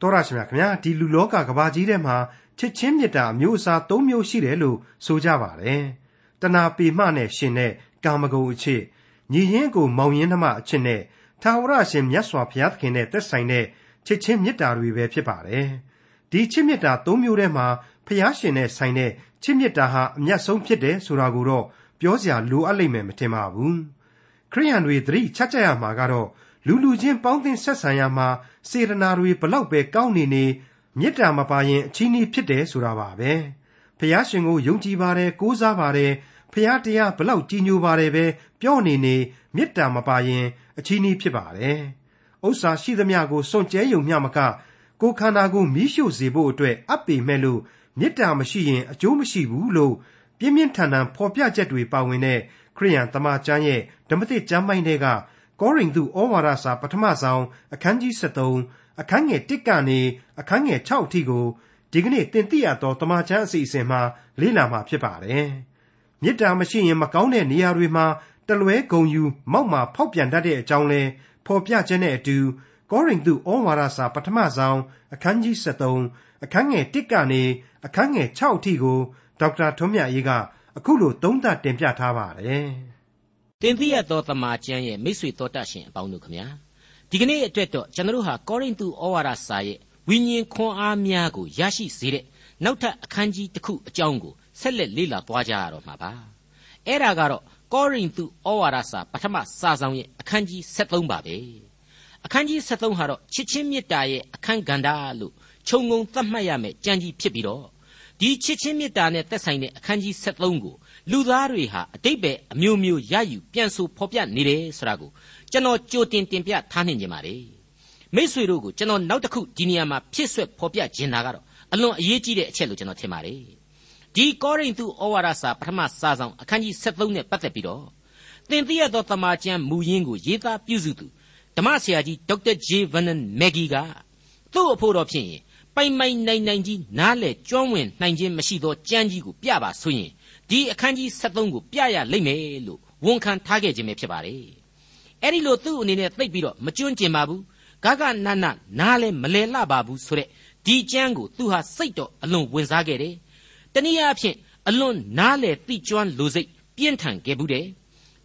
တော်ရရှိမြခင်ဗျာဒီလူလောကကဘာကြီးထဲမှာချစ်ချင်းမေတ္တာအမျိုးအစား၃မျိုးရှိတယ်လို့ဆိုကြပါတယ်တဏှာပေမှနဲ့ရှင်တဲ့ကာမဂုဏ်အချစ်ညီရင်းကိုမောင်ရင်းနှမအချစ်နဲ့ထာဝရရှင်မြတ်စွာဘုရားသခင်နဲ့သက်ဆိုင်တဲ့ချစ်ချင်းမေတ္တာတွေပဲဖြစ်ပါတယ်ဒီချစ်မေတ္တာ၃မျိုးထဲမှာဘုရားရှင်နဲ့ဆိုင်တဲ့ချစ်မေတ္တာဟာအမျက်ဆုံးဖြစ်တယ်ဆိုတာကိုတော့ပြောစရာလိုအပ်လိမ့်မယ်မထင်ပါဘူးခရိယန်တွေသတိချက်ကြရမှာကတော့ လူလူချင်းပေါင်းသင်းဆက်ဆံရမှာစေတနာတွေဘလောက်ပဲကောင်းနေနေမေတ္တာမပါရင်အချီးနှီးဖြစ်တယ်ဆိုတာပါပဲဖះရှင်ကိုယုံကြည်ပါတယ်ကိုးစားပါတယ်ဖះတရားဘလောက်ကြီးညိုပါတယ်ပဲပြောနေနေမေတ္တာမပါရင်အချီးနှီးဖြစ်ပါတယ်ဥစ္စာရှိသမျှကိုစွန့်ကြဲယုံမျှမကကိုခန္ဓာကိုမိရှို့စေဖို့အတွက်အပ်ပေမဲ့လို့မေတ္တာမရှိရင်အကျိုးမရှိဘူးလို့ပြင်းပြင်းထန်ထန်ဖော်ပြချက်တွေပါဝင်တဲ့ခရိယန်တမန်ကျမ်းရဲ့ဓမ္မသစ်ကျမ်းပိုင်းတွေက ကောရိန္သုဩဝါဒစာပထမဆောင်အခန်းကြီး73အခန်းငယ်1ကနေအခန်းငယ်6အထိကိုဒီကနေ့တင်ပြရသောတမန်ကျမ်းအစီအစဉ်မှာလေ့လာမှာဖြစ်ပါတယ်။မေတ္တာမရှိရင်မကောင်းတဲ့နေရာတွေမှာတလွဲဂုံယူမောက်မာဖောက်ပြန်တတ်တဲ့အကြောင်းလဲဖော်ပြခြင်းနဲ့အတူကောရိန္သုဩဝါဒစာပထမဆောင်အခန်းကြီး73အခန်းငယ်1ကနေအခန်းငယ်6အထိကိုဒေါက်တာထွန်းမြတ်ရေးကအခုလိုသုံးသပ်တင်ပြထားပါတယ်။ တင်ပြရသောတမန်ကျမ်းရဲ့မိတ်ဆွေတော်တတ်ရှင်အပေါင်းတို့ခမညာဒီကနေ့အတွက်တော့ကျွန်တော်တို့ဟာကောရိန္သုဩဝါဒစာရဲ့ဝိညာဉ်ခွန်အားများကိုရရှိစေတဲ့နောက်ထပ်အခန်းကြီးတစ်ခုအကြောင်းကိုဆက်လက်လေ့လာသွားကြရတော့မှာပါအဲ့ဒါကတော့ကောရိန္သုဩဝါဒစာပထမစာဆောင်ရဲ့အခန်းကြီး73ပါပဲအခန်းကြီး73ဟာတော့ချစ်ချင်းမေတ္တာရဲ့အခန်းကဏ္ဍလို့ခြုံငုံသတ်မှတ်ရမယ်ကြံကြီးဖြစ်ပြီးတော့ဒီချစ်ချင်းမေတ္တာနဲ့သက်ဆိုင်တဲ့အခန်းကြီး73ကို လူသားတွေဟာအတိတ်ပဲအမျိုးမျိုးရယူပြန်ဆိုဖော်ပြနေတယ်ဆိုတာကိုကျွန်တော်ကြိုတင်တင်ပြထားနေကြပါလေမိษွေတို့ကိုကျွန်တော်နောက်တစ်ခုဒီနေရာမှာဖြစ်ဆွဲဖော်ပြခြင်းတာကတော့အလွန်အရေးကြီးတဲ့အချက်လို့ကျွန်တော်ထင်ပါတယ်ဒီကောရိန္သုဩဝါဒစာပထမစာဆောင်အခန်းကြီး73နဲ့ပတ်သက်ပြီးတော့သင်သိရသောတမန်ကျမ်းမူရင်းကိုရေးသားပြုစုသူဓမ္မဆရာကြီးဒေါက်တာဂျေဗန်နန်မက်ဂီကသူ့အဖို့တော်ဖြစ်ရင်ပိုင်ပိုင်နိုင်နိုင်ကြီးနားလေကျွမ်းဝင်နိုင်ခြင်းမရှိသောကြမ်းကြီးကိုပြပါဆိုရင် ဒီအခန်းကြီး73ကိုပြရလိမ့်မယ်လို့ဝန်ခံထားခဲ့ခြင်းပဲဖြစ်ပါတယ်အဲ့ဒီလိုသူ့အနေနဲ့သိပ်ပြီးတော့မကျွန်းကျင်ပါဘူးဂဂနနနားလဲမလဲလှပါဘူးဆိုတဲ့ဒီကျမ်းကိုသူဟာစိတ်တော်အလွန်ဝင်စားခဲ့တယ်တနည်းအားဖြင့်အလွန်နားလေသိကျွမ်းလိုစိတ်ပြင်းထန်ခဲ့ဘူးတယ်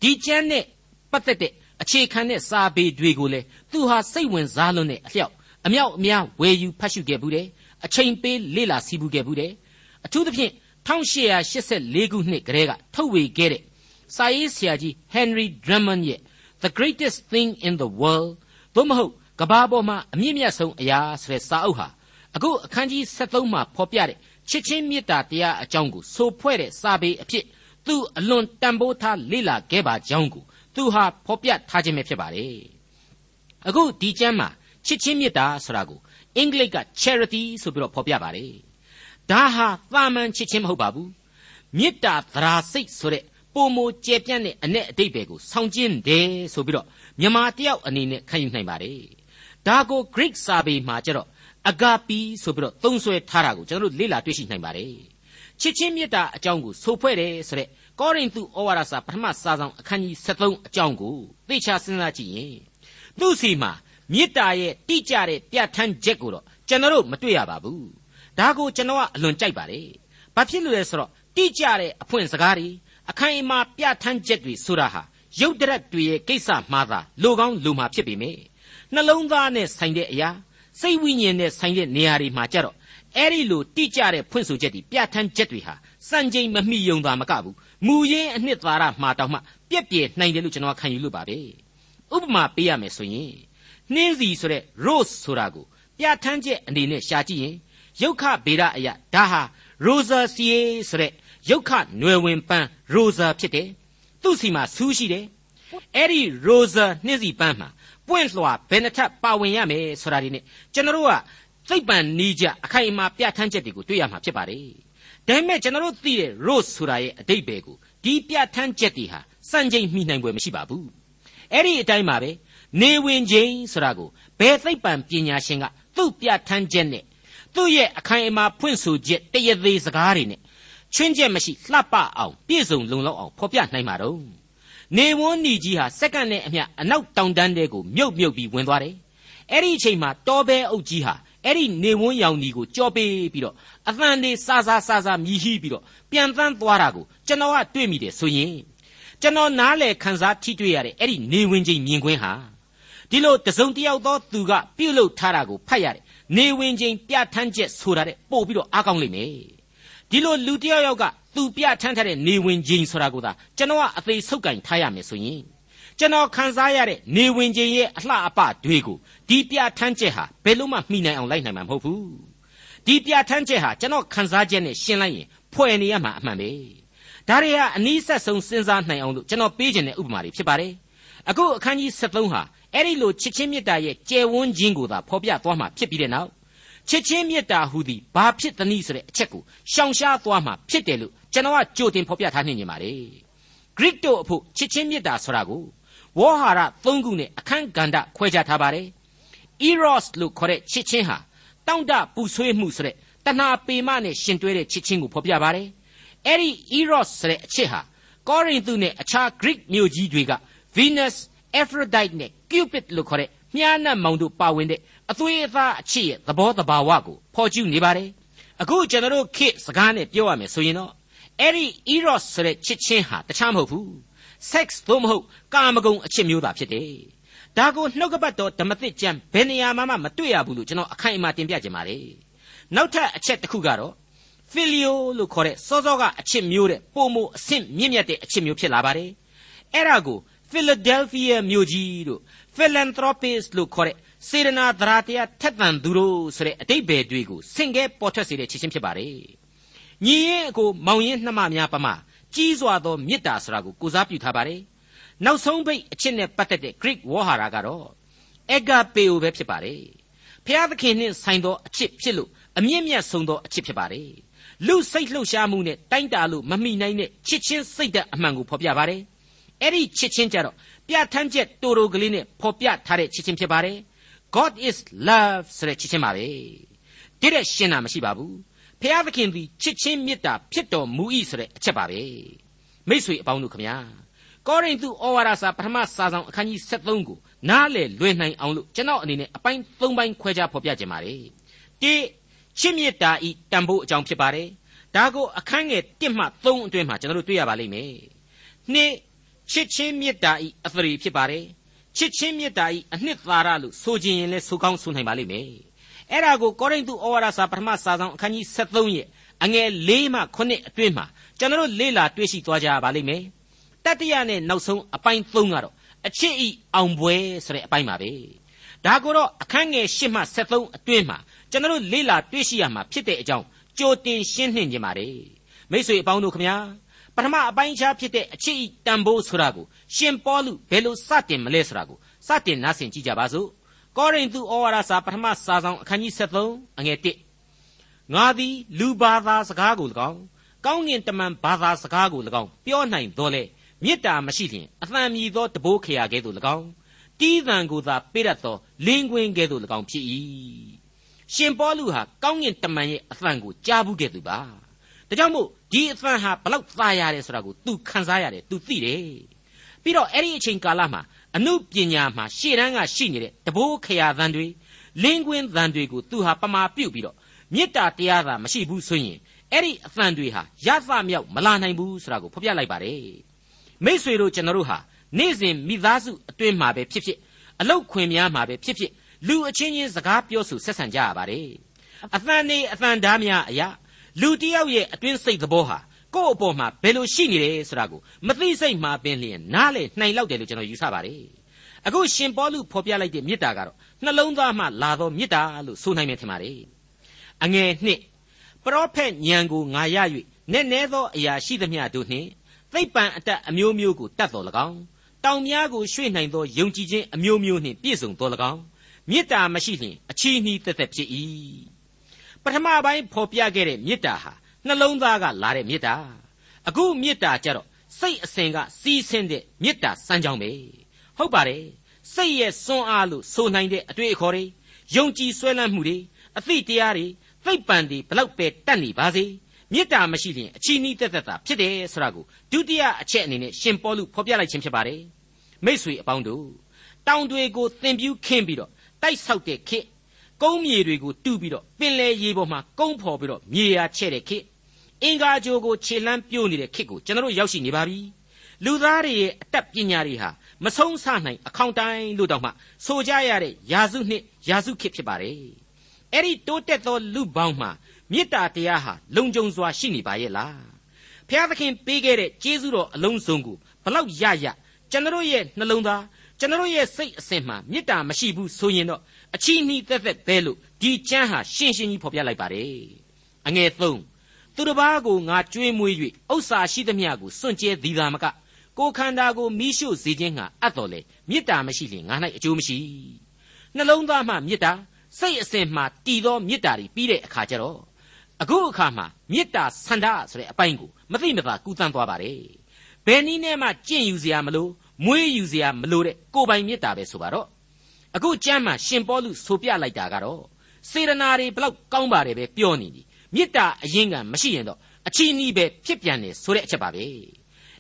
ဒီကျမ်းနဲ့ပတ်သက်တဲ့အခြေခံတဲ့စာပေတွေကိုလည်းသူဟာစိတ်ဝင်စားလွန်းတဲ့အလျောက်အမြောက်အများဝယ်ယူဖတ်ရှုခဲ့ဘူးတယ်အချိန်ပေးလေ့လာစီးပူးခဲ့ဘူးတယ်အထူးသဖြင့် 1884ခုနှစ်ကတည်းကထုတ်ဝေခဲ့တဲ့စာရေးဆရာကြီး Henry Drummond ရဲ့ The Greatest Thing in the World သို့မဟုတ်ကဘာပေါ်မှာအမြင့်မြတ်ဆုံးအရာဆိုတဲ့စာအုပ်ဟာအခုအခန်းကြီး73မှာဖော်ပြတဲ့ချစ်ချင်းမေတ္တာတရားအကြောင်းကိုဆိုဖွဲ့တဲ့စာပေအဖြစ်သူအလွန်တန်ဖိုးထားလေ့လာခဲ့ပါကြောင်းကိုသူဟာဖော်ပြထားခြင်းပဲဖြစ်ပါတယ်အခုဒီကျမ်းမှာချစ်ချင်းမေတ္တာဆိုတာကိုအင်္ဂလိပ်က charity ဆိုပြီးတော့ဖော်ပြပါတယ် ဒါဟာသာမန်ချစ်ချင်းမဟုတ်ပါဘူးမေတ္တာသရာစိတ်ဆိုတဲ့ပုံမကျဲပြန့်တဲ့အ내အတိတ်ပဲကိုဆောင်းကျင်းတယ်ဆိုပြီးတော့မြန်မာတယောက်အနေနဲ့ခံယူနိုင်ပါတယ်ဒါကို Greek စာပေမှာကျတော့အဂါပီဆိုပြီးတော့သုံးဆွဲထားတာကိုကျွန်တော်တို့လေ့လာတွေ့ရှိနိုင်ပါတယ်ချစ်ချင်းမေတ္တာအကြောင်းကိုဆိုဖွဲ့တယ်ဆိုတဲ့ကောရိန္သုဩဝါဒစာပထမစာဆောင်အခန်းကြီး73အကြောင်းကိုသိချာစဉ်းစားကြည့်ရင်သူ့စီမှာမေတ္တာရဲ့တိကျတဲ့ပြဋ္ဌာန်းချက်ကိုတော့ကျွန်တော်တို့မတွေ့ရပါဘူး ဒါကိုကျွန်တော်ကအလွန်ကြိုက်ပါတယ်ဘာဖြစ်လို့လဲဆိုတော့တိကျတဲ့အဖွင့်စကားတွေအခိုင်အမာပြဋ္ဌာန်းချက်တွေဆိုတာဟာရုပ်တရက်တွေရဲ့ကိစ္စမှားတာလိုကောင်းလိုမှာဖြစ်ပေမယ့်နှလုံးသားနဲ့ဆိုင်တဲ့အရာစိတ်ဝိညာဉ်နဲ့ဆိုင်တဲ့နေရာတွေမှာကြတော့အဲ့ဒီလိုတိကျတဲ့ဖွင့်ဆိုချက်တွေပြဋ္ဌာန်းချက်တွေဟာစံချိန်မမိယုံတာမကဘူးမူရင်းအနှစ်သာရမှာတောင်မှပြက်ပြယ်နိုင်တယ်လို့ကျွန်တော်ခံယူလို့ပါပဲဥပမာပေးရမယ်ဆိုရင်နှင်းစီဆိုတဲ့ rose ဆိုတာကိုပြဋ္ဌာန်းချက်အနေနဲ့ရှာကြည့်ရင် ရုတ်ခဗေဒအရာဒါဟာ rosa ca ဆိုတဲ့ရုတ်ခနွယ်ဝင်ပန်း rosa ဖြစ်တယ်သူ့စီမှာဆူးရှိတယ်အဲ့ဒီ rosa နှင်းစီပန်းမှာပွင့်လွှာဘယ်နှထပ်ပါဝင်ရမယ်ဆိုတာဒီနဲ့ကျွန်တော်တို့ကသိပ္ပံနီးကြအခိုင်အမာပြဋ္ဌာန်းချက်တွေကိုတွေ့ရမှာဖြစ်ပါတယ်ဒါပေမဲ့ကျွန်တော်တို့သိတဲ့ rose ဆိုတာရဲ့အတိတ်ပဲကိုဒီပြဋ္ဌာန်းချက်တွေဟာစံချိန်မိနိုင်ပွဲမရှိပါဘူးအဲ့ဒီအတိုင်းပါပဲနေဝင်ခြင်းဆိုတာကိုဘယ်သိပ္ပံပညာရှင်ကသူ့ပြဋ္ဌာန်းချက်နဲ့ သူ့ရဲ့အခိုင်အမာဖွင့်ဆိုချက်တရသေးစကားတွေနဲ့ချွင်းချက်မရှိလှပအောင်ပြည့်စုံလုံလောက်အောင်ဖော်ပြနိုင်မှာတော့နေဝန်းနီကြီးဟာစက္ကန့်နဲ့အမျှအနောက်တောင်တန်းတဲကိုမြုပ်မြုပ်ပြီးဝင်သွားတယ်အဲ့ဒီအချိန်မှာတောဘဲအုပ်ကြီးဟာအဲ့ဒီနေဝန်းရောင်ဒီကိုကြော်ပေးပြီးတော့အသံတွေစာစာစာစာမြည်ဟီးပြီးတော့ပြန်တန်းသွားတာကိုကျွန်တော်ကတွေ့မိတယ်ဆိုရင်ကျွန်တော်နားလေခန်းစားထိတွေ့ရတဲ့အဲ့ဒီနေဝင်ချင်းမြင်ကွင်းဟာဒီလိုတစုံတယောက်သောသူကပြုတ်လုထားတာကိုဖတ်ရတယ် နေဝင်ချင်းပြဋ္ဌာန်းချက်ဆိုတာတဲ့ပို့ပြီးတော့အားကောင်းလိမ့်မယ်ဒီလိုလူတယောက်ယောက်ကသူပြဋ္ဌာန်းထားတဲ့နေဝင်ချင်းဆိုတာကိုသာကျွန်တော်ကအသေးဆုပ်ကင်ထားရမယ်ဆိုရင်ကျွန်တော်ခန်းစားရတဲ့နေဝင်ချင်းရဲ့အလှအပတွေကိုဒီပြဋ္ဌာန်းချက်ဟာဘယ်လို့မှမှီနိုင်အောင်လိုက်နိုင်မှာမဟုတ်ဘူးဒီပြဋ္ဌာန်းချက်ဟာကျွန်တော်ခန်းစားချက်နဲ့ရှင်းလိုက်ရင်ဖွဲ့နေရမှာအမှန်ပဲဒါတွေဟာအနည်းဆက်ဆုံးစဉ်းစားနိုင်အောင်လို့ကျွန်တော်ပေးခြင်းတဲ့ဥပမာတွေဖြစ်ပါတယ် အခုအခန်းကြီး73ဟာအဲ့ဒီလိုချစ်ချင်းမေတ္တာရဲ့ကျယ်ဝန်းခြင်းကိုသာဖော်ပြသွားမှာဖြစ်ပြီးတဲ့နောက်ချစ်ချင်းမေတ္တာဟူသည်ဘာဖြစ်သနည်းဆိုတဲ့အချက်ကိုရှောင်ရှားသွားမှာဖြစ်တယ်လို့ကျွန်တော်ကကြိုတင်ဖော်ပြထားနေနေပါတယ် Greek တို့အဖို့ချစ်ချင်းမေတ္တာဆိုတာကိုဝေါ်ဟာရ၃ခုနဲ့အခန်းကဏ္ဍခွဲခြားထားပါတယ် Eros လို့ခေါ်တဲ့ချစ်ချင်းဟာတောင့်တပူဆွေးမှုဆိုတဲ့တဏှာပေမနဲ့ရှင်တွဲတဲ့ချစ်ချင်းကိုဖော်ပြပါတယ်အဲ့ဒီ Eros ဆိုတဲ့အချစ်ဟာကောရိန္သုနဲ့အခြား Greek မြို့ကြီးတွေက Venus Aphrodite နဲ့ Cupid လို့ခေါ်တဲ့မြားနတ်မောင်တို့ပါဝင်တဲ့အသွေးအသားအချစ်ရဲ့သဘောတဘာဝကိုဖော်ကျူးနေပါတယ်အခုကျွန်တော်တို့ခေတ်စကားနဲ့ပြောရမယ်ဆိုရင်တော့အဲ့ဒီ Eros ဆိုတဲ့ချစ်ချင်းဟာတခြားမဟုတ်ဘူး sex သို့မဟုတ်ကာမဂုဏ်အချစ်မျိုးသာဖြစ်တယ်ဒါကိုနှုတ်ကပတ်တော်ဓမ္မသစ်ကျမ်းဘယ်နေရာမှမတွေ့ရဘူးလို့ကျွန်တော်အခိုင်အမာတင်ပြခြင်းပါတယ်နောက်ထပ်အချက်တစ်ခုကတော့ filio လို့ခေါ်တဲ့စောစောကအချစ်မျိုးတဲ့ပုံမအဆင့်မြင့်မြတ်တဲ့အချစ်မျိုးဖြစ်လာပါတယ်အဲ့ဒါကို Philadelphia မြို့ကြီးတို့ philanthropist လို့ခေါ်တဲ့စေရနာသရာတရားထက်သန်သူတို့ဆိုတဲ့အတိတ်ဘယ်တွေကိုဆင့်ကဲပေါ်ထွက်စေတဲ့ချစ်ချင်းဖြစ်ပါတယ်။ညီရင်အကိုမောင်ရင်နှမများပမာကြီးစွာသောမေတ္တာဆိုတာကိုကိုစားပြုထားပါတယ်။နောက်ဆုံးပိတ်အချစ်နဲ့ပတ်သက်တဲ့ Greek ဝေါ်ဟာရကတော့ agapeo ပဲဖြစ်ပါတယ်။ဖျားသခင်နှင့်ဆိုင်သောအချစ်ဖြစ်လို့အမြင့်မြတ်ဆုံးသောအချစ်ဖြစ်ပါတယ်။လူစိတ်လှုပ်ရှားမှုနဲ့တိုင်းတာလို့မမိနိုင်တဲ့ချစ်ချင်းစိတ်ဓာတ်အမှန်ကိုဖော်ပြပါတယ်။ အဲ့ဒီချစ်ချင်းကြတော့ပြဋ္ဌာန်းချက်တိုတိုကလေးနဲ့ဖော်ပြထားတဲ့ချစ်ချင်းဖြစ်ပါတယ် God is love ဆိုတဲ့ချစ်ချင်းပါပဲဒီတဲ့ရှင်းတာမရှိပါဘူးဖျားသခင်သည်ချစ်ချင်းမေတ္တာဖြစ်တော်မူ၏ဆိုတဲ့အချက်ပါပဲမိ쇠အပေါင်းတို့ခမညာကောရိန္သုဩဝါဒစာပထမစာဆောင်အခန်းကြီး73ကိုနားလေလွင်နိုင်အောင်လို့ကျွန်တော်အနေနဲ့အပိုင်း၃ပိုင်းခွဲခြားဖော်ပြခြင်းပါတယ်တိချစ်မေတ္တာဤတန်ဖိုးအကြောင်းဖြစ်ပါတယ်ဒါကိုအခန်းငယ်1မှ3အတွင်းမှာကျွန်တော်တို့တွေ့ရပါလိမ့်မယ်နှစ် ချစ်ချင်းမေတ္တာဤအသရေဖြစ်ပါတယ်ချစ်ချင်းမေတ္တာဤအနှစ်သာရလို့ဆိုခြင်းရင်လည်းဆိုကောင်းဆိုနိုင်ပါလိမ့်မယ်အဲ့ဒါကိုကောရိန္သုဩဝါဒစာပထမစာဆောင်အခန်းကြီး73ရဲ့အငယ်၄မှ9အတွင်းမှာကျွန်တော်လေ့လာတွေ့ရှိသွားကြပါလိမ့်မယ်တတိယနဲ့နောက်ဆုံးအပိုင်း3ကတော့အချစ်ဤအောင်ပွဲဆိုတဲ့အပိုင်းပါပဲဒါကိုတော့အခန်းငယ်၈မှ73အတွင်းမှာကျွန်တော်လေ့လာတွေ့ရှိရမှာဖြစ်တဲ့အကြောင်းကြိုတင်ရှင်းနှင်ခြင်းပါတယ်မိတ်ဆွေအပေါင်းတို့ခမညာ ပထမအပိုင်းခြားဖြစ်တဲ့အချစ်ဤတန်ဖိုးဆိုတာကိုရှင်ပေါလုဘယ်လိုစတင်မလဲဆိုတာကိုစတင်နားဆင်ကြည့်ကြပါစို့ကောရိန္သုဩဝါဒစာပထမစာဆောင်အခန်းကြီး73အငယ်1ငါသည်လူဘာသာစကားကို၎င်းကောင်းငင်တမန်ဘာသာစကားကို၎င်းပြောနိုင်တော်လေမေတ္တာမရှိလျင်အသံမြည်သောတဘိုးခရာကဲ့သို့၎င်းတီးသံကိုသာပေးတတ်သောလင်းကွင်းကဲ့သို့၎င်းဖြစ်၏ရှင်ပေါလုဟာကောင်းငင်တမန်ရဲ့အသံကိုကြားဘူးခဲ့သူပါ ဒါကြောင့်မို့ဒီအသံဟာဘလောက်သာရတယ်ဆိုတာကို तू ခန်းစားရတယ် तू သိတယ်ပြီးတော့အဲ့ဒီအချိန်ကာလမှာအမှုပညာမှာရှေ့တန်းကရှိနေတဲ့တဘိုးခရာသံတွေလင်းကွင်းသံတွေကို तू ဟာပမာပြုတ်ပြီးတော့မေတ္တာတရားသာမရှိဘူးဆိုရင်အဲ့ဒီအသံတွေဟာရသမြောက်မလာနိုင်ဘူးဆိုတာကိုဖော်ပြလိုက်ပါတယ်မိษွေတို့ကျွန်တော်တို့ဟာနေ့စဉ်မိသားစုအတွင်းမှာပဲဖြစ်ဖြစ်အလောက်ခွင်များမှာပဲဖြစ်ဖြစ်လူအချင်းချင်းစကားပြောဆိုဆက်ဆံကြရပါတယ်အသံနေအသံဓားများအရာ လူတယောက်ရဲ့အတွင်းစိတ်သဘောဟာကိုယ့်အပေါ်မှာဘယ်လိုရှိနေတယ်ဆိုတာကိုမသိစိတ်မှာပင်လျင်နားလေနှိုင်လောက်တယ်လို့ကျွန်တော်ယူဆပါတယ်အခုရှင်ပေါလုဖော်ပြလိုက်တဲ့မေတ္တာကတော့နှလုံးသားမှလာသောမေတ္တာလို့ဆိုနိုင်မယ်ထင်ပါတယ်အငယ်နှစ်ပရောဖက်ညံကိုငါရ၍နက်နဲသောအရာရှိသမျှတို့နှင့်သိပ္ပံအတတ်အမျိုးမျိုးကိုတတ်တော်၎င်းတောင်များကိုရွှေ့နိုင်သောယုံကြည်ခြင်းအမျိုးမျိုးနှင့်ပြည့်စုံတော်၎င်းမေတ္တာမရှိလျင်အချီးနှီးသက်သက်ဖြစ်၏ ပထမပိုင်းဖော်ပြခဲ့တဲ့မေတ္တာဟာနှလုံးသားကလာတဲ့မေတ္တာအခုမေတ္တာကြတော့စိတ်အစဉ်ကစီးဆင်းတဲ့မေတ္တာစမ်းကြောင်းပဲဟုတ်ပါတယ်စိတ်ရဲ့စွမ်းအားလို့ဆိုနိုင်တဲ့အတွေ့အခေါ်တွေယုံကြည်ဆွဲလန်းမှုတွေအသိတရားတွေသိပ္ပံတွေဘလောက်ပဲတတ်နေပါစေမေတ္တာမရှိရင်အချီးနှီးသက်သက်သာဖြစ်တယ်ဆိုတာကိုဒုတိယအချက်အနေနဲ့ရှင်ပေါလုဖော်ပြလိုက်ခြင်းဖြစ်ပါတယ်မိษွေအပေါင်းတို့တောင်တွေကိုသင်ပြူးခင်းပြီးတော့တိုက်ဆောက်တဲ့ခေတ် ကုန်းမြေတွေကိုတူးပြီးတော့ပင်လယ်ရေပေါ်မှာကုန်းဖော်ပြီးတော့မြေယာချဲ့တဲ့ခေတ်အင်္ဂါကြိုကိုခြေလှမ်းပြိုးနေတဲ့ခေတ်ကိုကျွန်တော်တို့ရောက်ရှိနေပါပြီလူသားတွေရဲ့အတတ်ပညာတွေဟာမဆုံးဆနိုင်အခေါင်တိုင်းလို့တောင်မှဆိုကြရတဲ့ယာစုနှစ်ယာစုခေတ်ဖြစ်ပါတယ်အဲ့ဒီတိုးတက်သောလူပေါင်းမှာမေတ္တာတရားဟာလုံခြုံစွာရှိနေပါရဲ့လားဖျားသခင်ပေးခဲ့တဲ့ကျေးဇူးတော်အလုံးစုံကိုဘလောက်ရရကျွန်တော်ရဲ့နှလုံးသားကျွန်တော်ရဲ့စိတ်အစဉ်မှာမေတ္တာမရှိဘူးဆိုရင်တော့ အချီနှီးသက်သက်သဲလို့ဒီကျမ်းဟာရှင်းရှင်းကြီးဖော်ပြလိုက်ပါတယ်အငယ်၃သူတစ်ပါးကိုငါကြွေးမွေး၍ဥစ္စာရှိသမျှကိုစွန့်ကြဲသည်သာမကကိုခန္ဓာကိုမိရှုစေခြင်းဟာအပ်တော်လေမေတ္တာမရှိရင်ငါ၌အကျိုးမရှိနှလုံးသားမှမေတ္တာစိတ်အစဉ်မှတည်သောမေတ္တာတွေပြီးတဲ့အခါကျတော့အခုအခါမှာမေတ္တာဆန္ဒဆိုတဲ့အပိုင်းကိုမသိမသာကူးတန်းသွားပါတယ်ဘယ်နည်းနဲ့မှကြင့်ယူစရာမလိုမွေးယူစရာမလိုတဲ့ကိုပိုင်မေတ္တာပဲဆိုပါတော့ အခုကျမ်းမှာရှင်ပေါလုဆိုပြလိုက်တာကတော့စေရနာတွေဘလောက်ကောင်းပါတယ်ပဲပြောနေပြီမေတ္တာအရင်ကမရှိရင်တော့အချီးနှီးပဲဖြစ်ပြန်တယ်ဆိုတဲ့အချက်ပါပဲ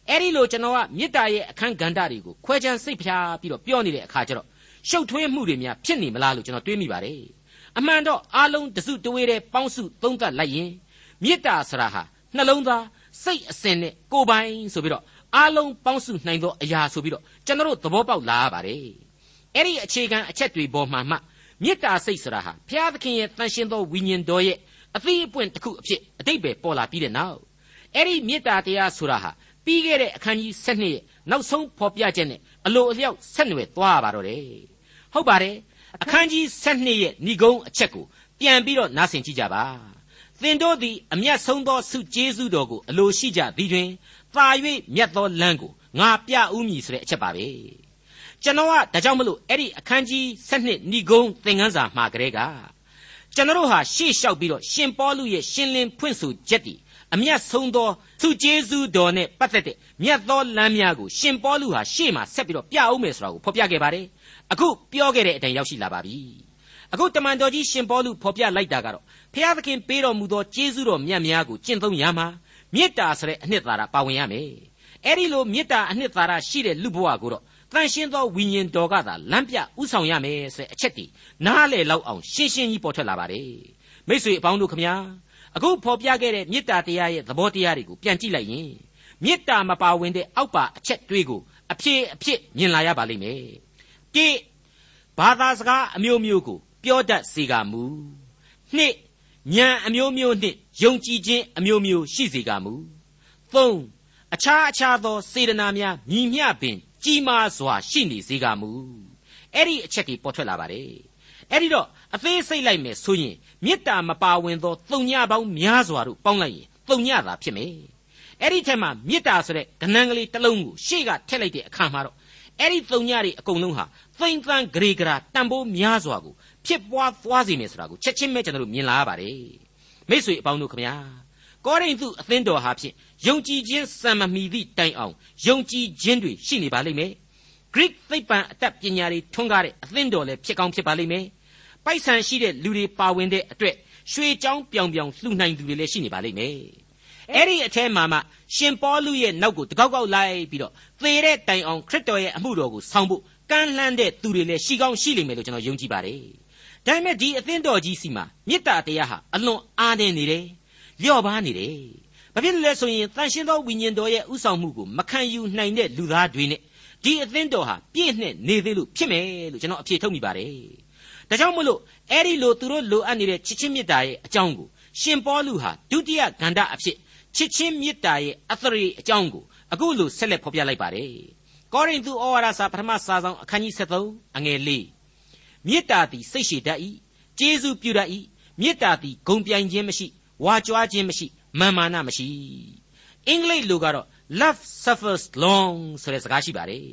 အဲ့ဒီလိုကျွန်တော်ကမေတ္တာရဲ့အခန်းကဏ္ဍတွေကိုခွဲခြမ်းစိတ်ဖြာပြီးတော့ပြောနေတဲ့အခါကျတော့ရှုပ်ထွေးမှုတွေများဖြစ်နေမလားလို့ကျွန်တော်တွေးမိပါတယ်အမှန်တော့အလုံးတစုတဝေးတဲ့ပေါင်းစုသုံးသပ်လိုက်ရင်မေတ္တာဆရာဟာနှလုံးသားစိတ်အစဉ်နဲ့ကိုယ်ပိုင်ဆိုပြီးတော့အလုံးပေါင်းစုနိုင်သောအရာဆိုပြီးတော့ကျွန်တော်တို့သဘောပေါက်လာရပါတယ် အဲ့ဒီအခြေခံအချက်တွေပေါ်မှာမှမေတ္တာစိတ်ဆိုတာဟာဘုရားသခင်ရဲ့တန်ရှင်းသောဝိညာဉ်တော်ရဲ့အသီးအပွင့်တစ်ခုအဖြစ်အတိတ်ပဲပေါ်လာပြီးတဲ့နောက်အဲ့ဒီမေတ္တာတရားဆိုတာဟာပြီးခဲ့တဲ့အခန်းကြီး7ရဲ့နောက်ဆုံးဖော်ပြချက်နဲ့အလိုအလျောက်ဆက်နွယ်သွားရပါတော့တယ်ဟုတ်ပါတယ်အခန်းကြီး7ရဲ့ဏိဂုံးအချက်ကိုပြန်ပြီးတော့နားဆင်ကြည့်ကြပါသင်တို့သည်အမျက်ဆုံးသောဆုကျေးဇူးတော်ကိုအလိုရှိကြသည်တွင်သာ၍မြတ်သောလမ်းကိုငါပြဦးမည်ဆိုတဲ့အချက်ပါပဲ ကျွန်တော်ကဒါကြောင့်မလို့အဲ့ဒီအခန်းကြီး7ဏိဂုံးသင်ခန်းစာမှာကလေးကကျွန်တော်ဟာရှေ့လျှောက်ပြီးတော့ရှင်ပေါလုရဲ့ရှင်းလင်းဖွင့်ဆိုချက်တည်အမျက်ဆုံးသောသူကျေးဇူးတော်နဲ့ပတ်သက်တဲ့မြတ်သောလမ်းများကိုရှင်ပေါလုဟာရှေ့မှာဆက်ပြီးတော့ပြအောင်မယ်ဆိုတာကိုဖော်ပြခဲ့ပါတယ်အခုပြောခဲ့တဲ့အတိုင်းရောက်ရှိလာပါပြီအခုတမန်တော်ကြီးရှင်ပေါလုဖော်ပြလိုက်တာကတော့ဖျားသခင်ပေးတော်မူသောကျေးဇူးတော်မြတ်များကိုကျင့်သုံးရမှာမေတ္တာဆိုတဲ့အနှစ်သာရပါဝင်ရမယ်အဲ့ဒီလိုမေတ္တာအနှစ်သာရရှိတဲ့လူဘဝကိုတော့ တန်ရှင်းသောဝိညာဉ်တော်ကသာလမ်းပြဥဆောင်ရမယ်ဆိုတဲ့အချက်တည်းနားလေလောက်အောင်ရှင်းရှင်းကြီးပေါ်ထွက်လာပါတယ်မိတ်ဆွေအပေါင်းတို့ခမညာအခုဖော်ပြခဲ့တဲ့မေတ္တာတရားရဲ့သဘောတရားတွေကိုပြန်ကြည့်လိုက်ရင်မေတ္တာမပါဝင်တဲ့အောက်ပါအချက်တွေကိုအဖြစ်အဖြစ်မြင်လာရပါလိမ့်မယ်တိဘာသာစကားအမျိုးမျိုးကိုပြောတတ်စေကမူနှစ်ဉာဏ်အမျိုးမျိုးနှင့်ယုံကြည်ခြင်းအမျိုးမျိုးရှိစေကမူသုံးအခြားအခြားသောစေတနာများညီမျှပင် ကြီးမားစွာရှိနေစေကမူအဲ့ဒီအချက်ကြီးပေါ်ထွက်လာပါတယ်အဲ့ဒီတော့အသေးစိတ်လိုက်မယ်ဆိုရင်မေတ္တာမပါဝင်သောသုံညပေါင်းများစွာတို့ပေါင်းလိုက်ရင်သုံညသာဖြစ်မယ်အဲ့ဒီထက်မှမေတ္တာဆိုတဲ့ကဏ္ဍကလေးတစ်လုံးကိုရှေ့ကထည့်လိုက်တဲ့အခါမှာတော့အဲ့ဒီသုံညတွေအကုန်လုံးဟာသိမ့်သန်းဂရေဂရာတန်ဖိုးများစွာကိုဖြစ်ပွားသွားစေမယ်ဆိုတာကိုချက်ချင်းပဲကျွန်တော်တို့မြင်လာရပါတယ်မိတ်ဆွေအပေါင်းတို့ခမညာ ကောရိန္သုအသင်းတော်ဟာဖြင့်ယုံကြည်ခြင်းစံမမီသည့်တိုင်အောင်ယုံကြည်ခြင်းတွေရှိနေပါလိမ့်မယ် Greek သိပ္ပံအတတ်ပညာတွေထွန်းကားတဲ့အသင်းတော်လည်းဖြစ်ကောင်းဖြစ်ပါလိမ့်မယ်ပိုက်ဆံရှိတဲ့လူတွေပါဝင်တဲ့အတွက်ရွှေချောင်းပြောင်ပြောင်လှူနိုင်သူတွေလည်းရှိနေပါလိမ့်မယ်အဲ့ဒီအထဲမှာမှရှင်ပေါလုရဲ့နောက်ကိုတကောက်ကောက်လိုက်ပြီးတော့သေတဲ့တိုင်အောင်ခရစ်တော်ရဲ့အမှုတော်ကိုဆောင်ဖို့ကမ်းလှမ်းတဲ့သူတွေလည်းရှိကောင်းရှိလိမ့်မယ်လို့ကျွန်တော်ယုံကြည်ပါတယ်ဒါပေမဲ့ဒီအသင်းတော်ကြီးစီမှာမေတ္တာတရားဟာအလွန်အားနည်းနေတယ် လျော့ပါနေတယ်ဘာဖြစ်လို့လဲဆိုရင်တန်ရှင်းသောဝိညာဉ်တော်ရဲ့ဥဆောင်မှုကိုမခံယူနိုင်တဲ့လူသားတွေနဲ့ဒီအသင်းတော်ဟာပြည့်နဲ့နေသေးလို့ဖြစ်မယ်လို့ကျွန်တော်အဖြေထုတ်မိပါတယ်ဒါကြောင့်မလို့အဲ့ဒီလိုသူတို့လိုအပ်နေတဲ့ချစ်ချင်းမေတ္တာရဲ့အကြောင်းကိုရှင်ပေါလုဟာဒုတိယဂန္ဓအဖြစ်ချစ်ချင်းမေတ္တာရဲ့အသရေအကြောင်းကိုအခုလိုဆက်လက်ဖော်ပြလိုက်ပါတယ်ကောရိန္သုဩဝါဒစာပထမစာဆောင်အခန်းကြီး73အငယ်၄မေတ္တာသည်စိတ်ရှည်တတ်၏ကျေးဇူးပြုတတ်၏မေတ္တာသည်ဂုံပြိုင်ခြင်းမရှိ ဝါကြွားခြင်းမရှိမာမာနမရှိအင်္ဂလိပ်လိုကတော့ love suffers long ဆိုတဲ့စကားရှိပါတယ်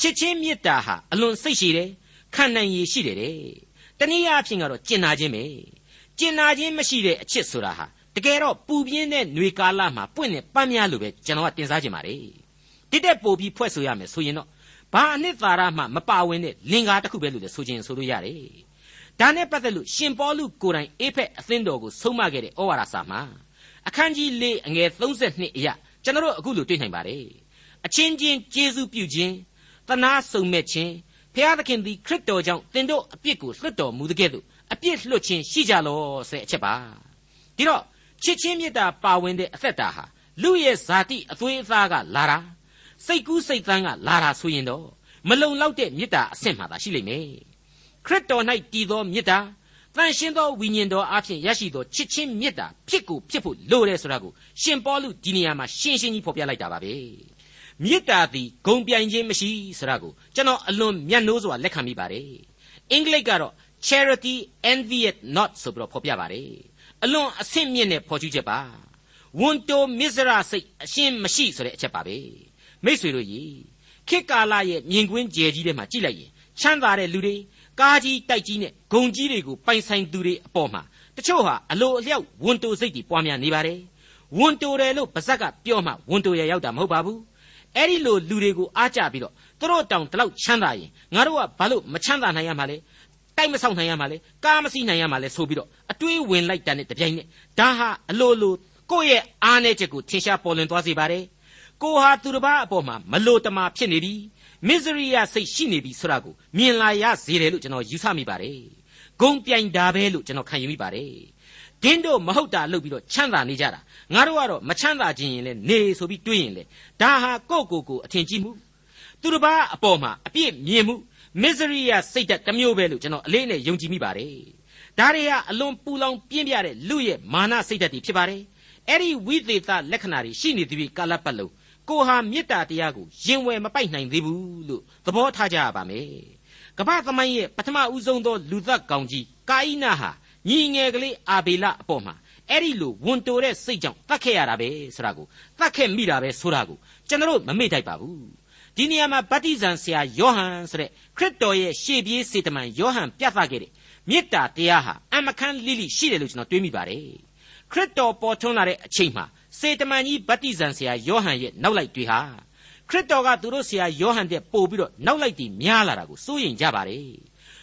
ချစ်ချင်းမေတ္တာဟာအလွန်စိတ်ရှည်တယ်ခံနိုင်ရည်ရှိတယ်တဲ့တနည်းအားဖြင့်ကတော့ကျင်နာခြင်းပဲကျင်နာခြင်းမရှိတဲ့အချစ်ဆိုတာဟာတကယ်တော့ပူပြင်းတဲ့ຫນွေကာလမှာပွင့်နဲ့ပန်းများလို့ပဲကျွန်တော်ကတင်စားခြင်းပါတယ်တိတက်ပို့ပြီးဖွဲ့ဆိုရမယ်ဆိုရင်တော့ဘာအနှစ်သာရမှမပါဝင်တဲ့လင်္ကာတစ်ခုပဲလို့လည်းဆိုခြင်းဆိုလို့ရတယ် ဒါနဲ့ပတ်သက်လို့ရှင်ပေါလုကိုယ်တိုင်အေဖက်အသင်းတော်ကိုဆုံးမခဲ့တဲ့ဩဝါဒစာမှာအခန်းကြီး၄အငယ်32အရာကျွန်တော်တို့အခုလိုတွေ့နိုင်ပါတယ်အချင်းချင်းကျေးဇူးပြုခြင်းတနာစုံမဲ့ခြင်းဖျားသခင်သည်ခရစ်တော်ကြောင့်သင်တို့အပြစ်ကိုလွတ်တော်မူတဲ့ကဲ့သို့အပြစ်လွတ်ခြင်းရှိကြလောဆိုတဲ့အချက်ပါဒီတော့ချစ်ချင်းမေတ္တာပါဝင်တဲ့အသက်တာဟာလူရဲ့ဇာတိအသွေးအသားကလာတာစိတ်ကူးစိတ်သန်းကလာတာဆိုရင်တော့မလုံလောက်တဲ့မေတ္တာအဆင့်မှသာရှိလိမ့်မယ် ခရစ်တော်၌တည်သောမေတ္တာတန်ရှင်းသောဝိညာဉ်တော်အဖျင်ရရှိသောချစ်ချင်းမေတ္တာဖြစ်ကိုဖြစ်ဖို့လိုတယ်ဆိုတာကိုရှင်ပေါလုဒီနေရာမှာရှင်းရှင်းကြီးဖော်ပြလိုက်တာပါပဲမေတ္တာသည်ဂုံပြိုင်ခြင်းမရှိဆိုတာကိုကျွန်တော်အလွန်မျက်နှိုးစွာလက်ခံမိပါတယ်အင်္ဂလိပ်ကတော့ charity envieth not ဆိုပြီးတော့ဖော်ပြပါတယ်အလွန်အဆင့်မြင့်တဲ့ဖော်ကျူးချက်ပါဝန်တိုမစ္စရာစိတ်အရှင်းမရှိဆိုတဲ့အချက်ပါပဲမိษွေတို့ကြီးခေတ်ကာလရဲ့မြင်ကွင်းကျယ်ကြီးထဲမှာကြည့်လိုက်ရင်ချမ်းသာတဲ့လူတွေ ကားကြီးတိုက်ကြီးနဲ့ဂုံကြီးတွေကိုပိုင်ဆိုင်သူတွေအပေါ်မှာတချို့ဟာအလိုအလျောက်ဝန်တိုစိတ်တွေပွားများနေပါတယ်ဝန်တိုတယ်လို့ပါဇက်ကပြောမှဝန်တိုရရောက်တာမဟုတ်ပါဘူးအဲ့ဒီလိုလူတွေကိုအားကြပြီးတော့သူတို့တောင်တလောက်ချမ်းသာရင်ငါတို့ကဘာလို့မချမ်းသာနိုင်ရမှာလဲတိုက်မဆောက်နိုင်ရမှာလဲကားမစီးနိုင်ရမှာလဲဆိုပြီးတော့အတွေးဝင်လိုက်တာနဲ့တပြိုင်နက်ဒါဟာအလိုလိုကိုယ့်ရဲ့အားနည်းချက်ကိုထင်ရှားပေါ်လွင်သွားစေပါတယ်ကိုဟာသူတစ်ပါးအပေါ်မှာမလိုတမာဖြစ်နေပြီ misery ရစိတ်ရှိနေပြီဆိုတာကိုမြင်လာရစေတယ်လို့ကျွန်တော်ယူဆမိပါတယ်ဂုံပြိုင်တာပဲလို့ကျွန်တော်ခံယူမိပါတယ်ဒင်းတို့မဟုတ်တာလုပ်ပြီးတော့ချမ်းသာနေကြတာငါတို့ကတော့မချမ်းသာခြင်းရင်လေနေဆိုပြီးတွေးရင်လေဒါဟာကိုယ့်ကိုယ်ကိုအထင်ကြီးမှုသူတစ်ပါးအပေါ်မှာအပြစ်မြင်မှု misery ရစိတ်ဓာတ်တစ်မျိုးပဲလို့ကျွန်တော်အလေးနဲ့ယုံကြည်မိပါတယ်ဒါတွေကအလွန်ပူလောင်ပြင်းပြတဲ့လူရဲ့မာနစိတ်ဓာတ်တွေဖြစ်ပါတယ်အဲ့ဒီဝိသေသလက္ခဏာတွေရှိနေသည်ကာလပတ်လုံး ကိုဟာမေတ္တာတရားကိုရင်ဝယ်မပိုက်နိုင်သေးဘူးလို့သဘောထားကြရပါမယ်ကမ္ဘာသမိုင်းရဲ့ပထမဦးဆုံးသောလူသက်ကောင်ကြီးကာအိနာဟာညီငယ်ကလေးအာဘေလအပေါ်မှာအဲ့ဒီလိုဝန်တိုတဲ့စိတ်ကြောင့်တတ်ခဲ့ရတာပဲဆိုတာကိုတတ်ခဲ့မိတာပဲဆိုတာကိုကျွန်တော်မမေ့ထိုက်ပါဘူးဒီနေရာမှာဗတ္တိဇံဆရာယောဟန်ဆိုတဲ့ခရစ်တော်ရဲ့ရှေ့ပြေးစေတမန်ယောဟန်ပြသခဲ့တဲ့မေတ္တာတရားဟာအမခန်းလိလိရှိတယ်လို့ကျွန်တော်တွေးမိပါတယ်ခရစ်တော်ပေါ်ထွန်းလာတဲ့အချိန်မှာ စေတမန်ကြီးဗတ္တိဇံဆရာယောဟန်ရဲ့နောက်လိုက်တွေဟာခရစ်တော်ကသူတို့ဆရာယောဟန်တဲ့ပို့ပြီးတော့နောက်လိုက်တည်များလာတာကိုစိုးရိမ်ကြပါတယ်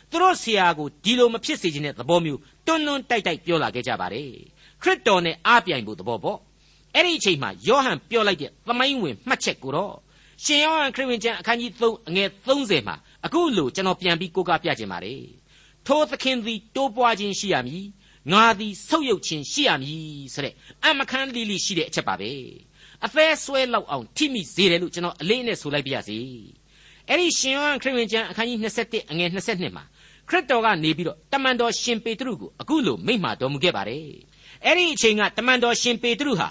သူတို့ဆရာကိုဒီလိုမဖြစ်စေချင်တဲ့သဘောမျိုးတွန်းတွန်းတိုက်တိုက်ပြောလာခဲ့ကြပါတယ်ခရစ်တော်နဲ့အားပြိုင်ဖို့သဘောပေါ့အဲ့ဒီအချိန်မှာယောဟန်ပြောလိုက်တဲ့သမိုင်းဝင်မှတ်ချက်ကိုတော့ရှင်ယောဟန်ခရစ်ဝင်ကျမ်းအခန်းကြီး3အငယ်30မှာအခုလိုကျွန်တော်ပြန်ပြီးကိုးကားပြခြင်းပါတယ်ထိုသခင်သည်တိုးပွားခြင်းရှိရမည် ငါသည်ဆုတ်ယုတ်ခြင်းရှိရမည်ဆိုတဲ့အမခန်းလိလိရှိတဲ့အချက်ပါပဲအသေးဆွဲလောက်အောင်ထိမိစေတယ်လို့ကျွန်တော်အလေးနဲ့ဆိုလိုက်ပါရစေအဲ့ဒီရှင်ယောဟန်ခရစ်ဝင်ကျမ်းအခန်းကြီး27အငယ်22မှာခရစ်တော်ကနေပြီးတော့တမန်တော်ရှင်ပေတရုကိုအခုလိုမိန့်မာတော်မူခဲ့ပါတယ်အဲ့ဒီအချိန်ကတမန်တော်ရှင်ပေတရုဟာ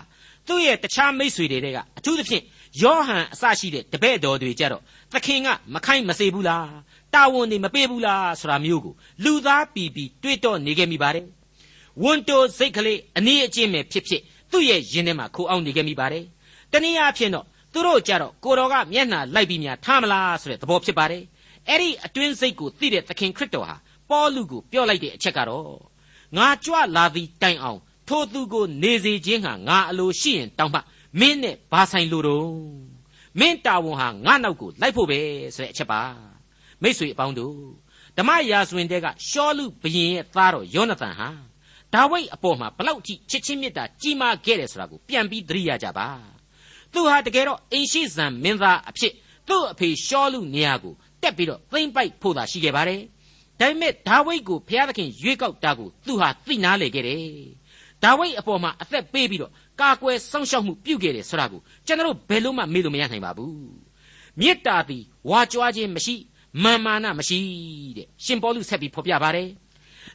သူ့ရဲ့တခြားမိတ်ဆွေတွေကအထူးသဖြင့်ယောဟန်အစရှိတဲ့တပည့်တော်တွေကြတော့သခင်ကမခိုင်းမစေဘူးလားတာဝန်တွေမပေးဘူးလားဆိုတာမျိုးကိုလူသားပီပီတွေးတော့နေခဲ့မိပါတယ် ဝန်တိုစိတ်ကလေးအနည်းအကျင့်ပဲဖြစ်ဖြစ်သူ့ရဲ့ရင်ထဲမှာခိုးအောင်နေခဲ့မိပါတယ်တနည်းအားဖြင့်တော့သူတို့ကြတော့ကိုတော်ကမျက်နှာလိုက်ပြီးများထားမလားဆိုတဲ့သဘောဖြစ်ပါတယ်အဲ့ဒီအတွင်းစိတ်ကိုသိတဲ့သခင်ခရစ်တော်ဟာပေါလုကိုပြောလိုက်တဲ့အချက်ကတော့ငါကြွလာသည်တိုင်အောင် ထိုသူကိုနေစေခြင်းဟာငါအလိုရှိရင်တောင်းမှမင်းနဲ့ဘာဆိုင်လို့တော့မင်းတာဝန်ဟာငါနောက်ကိုလိုက်ဖို့ပဲဆိုတဲ့အချက်ပါမိษွေအပေါင်းတို့ဓမ္မရာဇဝင်တဲကရှောလူဘရင်ရဲ့သားတော်ယောနသန်ဟာ ဒါဝိဒ်အပေါ်မှာဘလောက်ထိချစ်ချင်းမြတ်တာကြီးမားခဲ့တယ်ဆိုတာကိုပြန်ပြီးသတိရကြပါသူဟာတကယ်တော့အိမ်ရှိဇံမင်းသားအဖြစ်သူ့အဖေရှောလူနေရာကိုတက်ပြီးတော့သိမ့်ပိုက်ဖို့သာရှိခဲ့ပါတယ်ဒါပေမဲ့ဒါဝိဒ်ကိုဘုရားသခင်ရွေးကောက်တာကိုသူဟာသိနာလေခဲ့တယ်ဒါဝိဒ်အပေါ်မှာအသက်ပေးပြီးတော့ကာကွယ်စောင့်ရှောက်မှုပြုခဲ့တယ်ဆိုတာကိုကျွန်တော်ဘယ်လို့မှမေ့လို့မရနိုင်ပါဘူးမေတ္တာသည်ဝါကြွားခြင်းမရှိမာမာနမရှိတဲ့ရှင်ပေါလုဆက်ပြီးဖော်ပြပါတယ်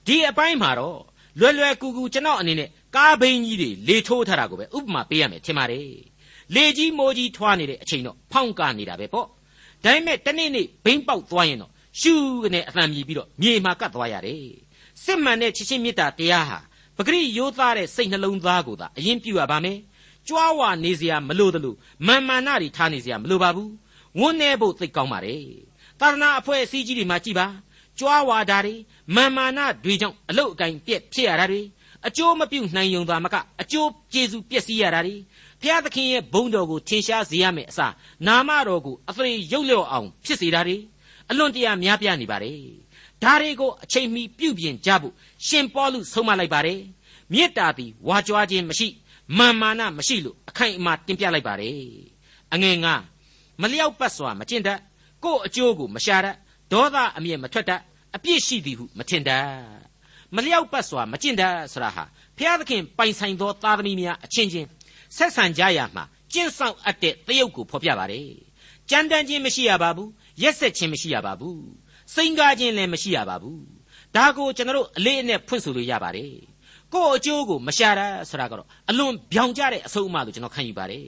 ဒီအပိုင်းမှာတော့ လွယ်လွယ်ကူကူကျွန်တော်အနေနဲ့ကားဘိန်းကြီးတွေလေထိုးထားတာကိုပဲဥပမာပေးရမယ်ထင်ပါတယ်လေကြီးမိုးကြီးထွားနေတဲ့အချိန်တော့ဖောင့်ကနေတာပဲပေါ့ဒါပေမဲ့တနေ့နေ့ဘိန်းပေါက်သွားရင်တော့ရှူးကနေအသံမြည်ပြီးတော့မြေမှာကတ်သွားရတယ်စစ်မှန်တဲ့ချစ်ချင်းမေတ္တာတရားဟာပဂရိရိုးသားတဲ့စိတ်နှလုံးသားကိုသာအရင်ပြုရပါမယ်ကြွားဝါနေစရာမလိုသလိုမာမာနတွေထားနေစရာမလိုပါဘူးဝန်းနေဖို့သိကောင်းပါတယ်သာသနာအဖွဲ့အစည်းကြီးတွေမှာကြည်ပါ ကြွားဝါတာတွေမာမာနတွေကြောင့်အလုတ်အကင်ပြက်ဖြစ်ရတာတွေအကျိုးမပြုနိုင်ုံသာမကအကျိုးကျေစုပျက်စီးရတာတွေဖျားသခင်ရဲ့ဘုန်းတော်ကိုထင်ရှားစေရမယ်အစားနာမတော်ကိုအသရေရုပ်လျော့အောင်ဖြစ်စေတာတွေအလွန်တရာများပြားနေပါတယ်ဒါတွေကိုအချိန်မီပြုပြင်ကြဖို့ရှင်ပေါလုဆုံးမလိုက်ပါတယ်မေတ္တာသည်ဝါကြွားခြင်းမရှိမာမာနမရှိလို့အခိုင်အမာတင်ပြလိုက်ပါတယ်အငယ်ငါမလျောက်ပတ်စွာမကျင့်တတ်ကို့အကျိုးကိုမရှာတတ်ဒေါသအမျက်မထွက်တတ် အပြစ်ရှိသည်ဟုမထင်တတ်မလျောက်ပတ်စွာမကျင့်တတ်ဆိုတာဟာဖျားသခင်ပိုင်ဆိုင်သောသားသမီးများအချင်းချင်းဆက်ဆံကြရမှာကျင့်ဆောင်အပ်တဲ့တယုတ်ကိုဖော်ပြပါတယ်ကြမ်းတမ်းခြင်းမရှိရပါဘူးရက်ဆက်ခြင်းမရှိရပါဘူးစိန်ကားခြင်းလည်းမရှိရပါဘူးဒါကိုကျွန်တော်တို့အလေးအနက်ဖွင့်ဆိုလို့ရပါတယ်ကိုယ့်အကျိုးကိုမရှာတာဆိုတာကတော့အလွန်ပြောင်ကျတဲ့အဆုံးအမလို့ကျွန်တော်ခံယူပါတယ်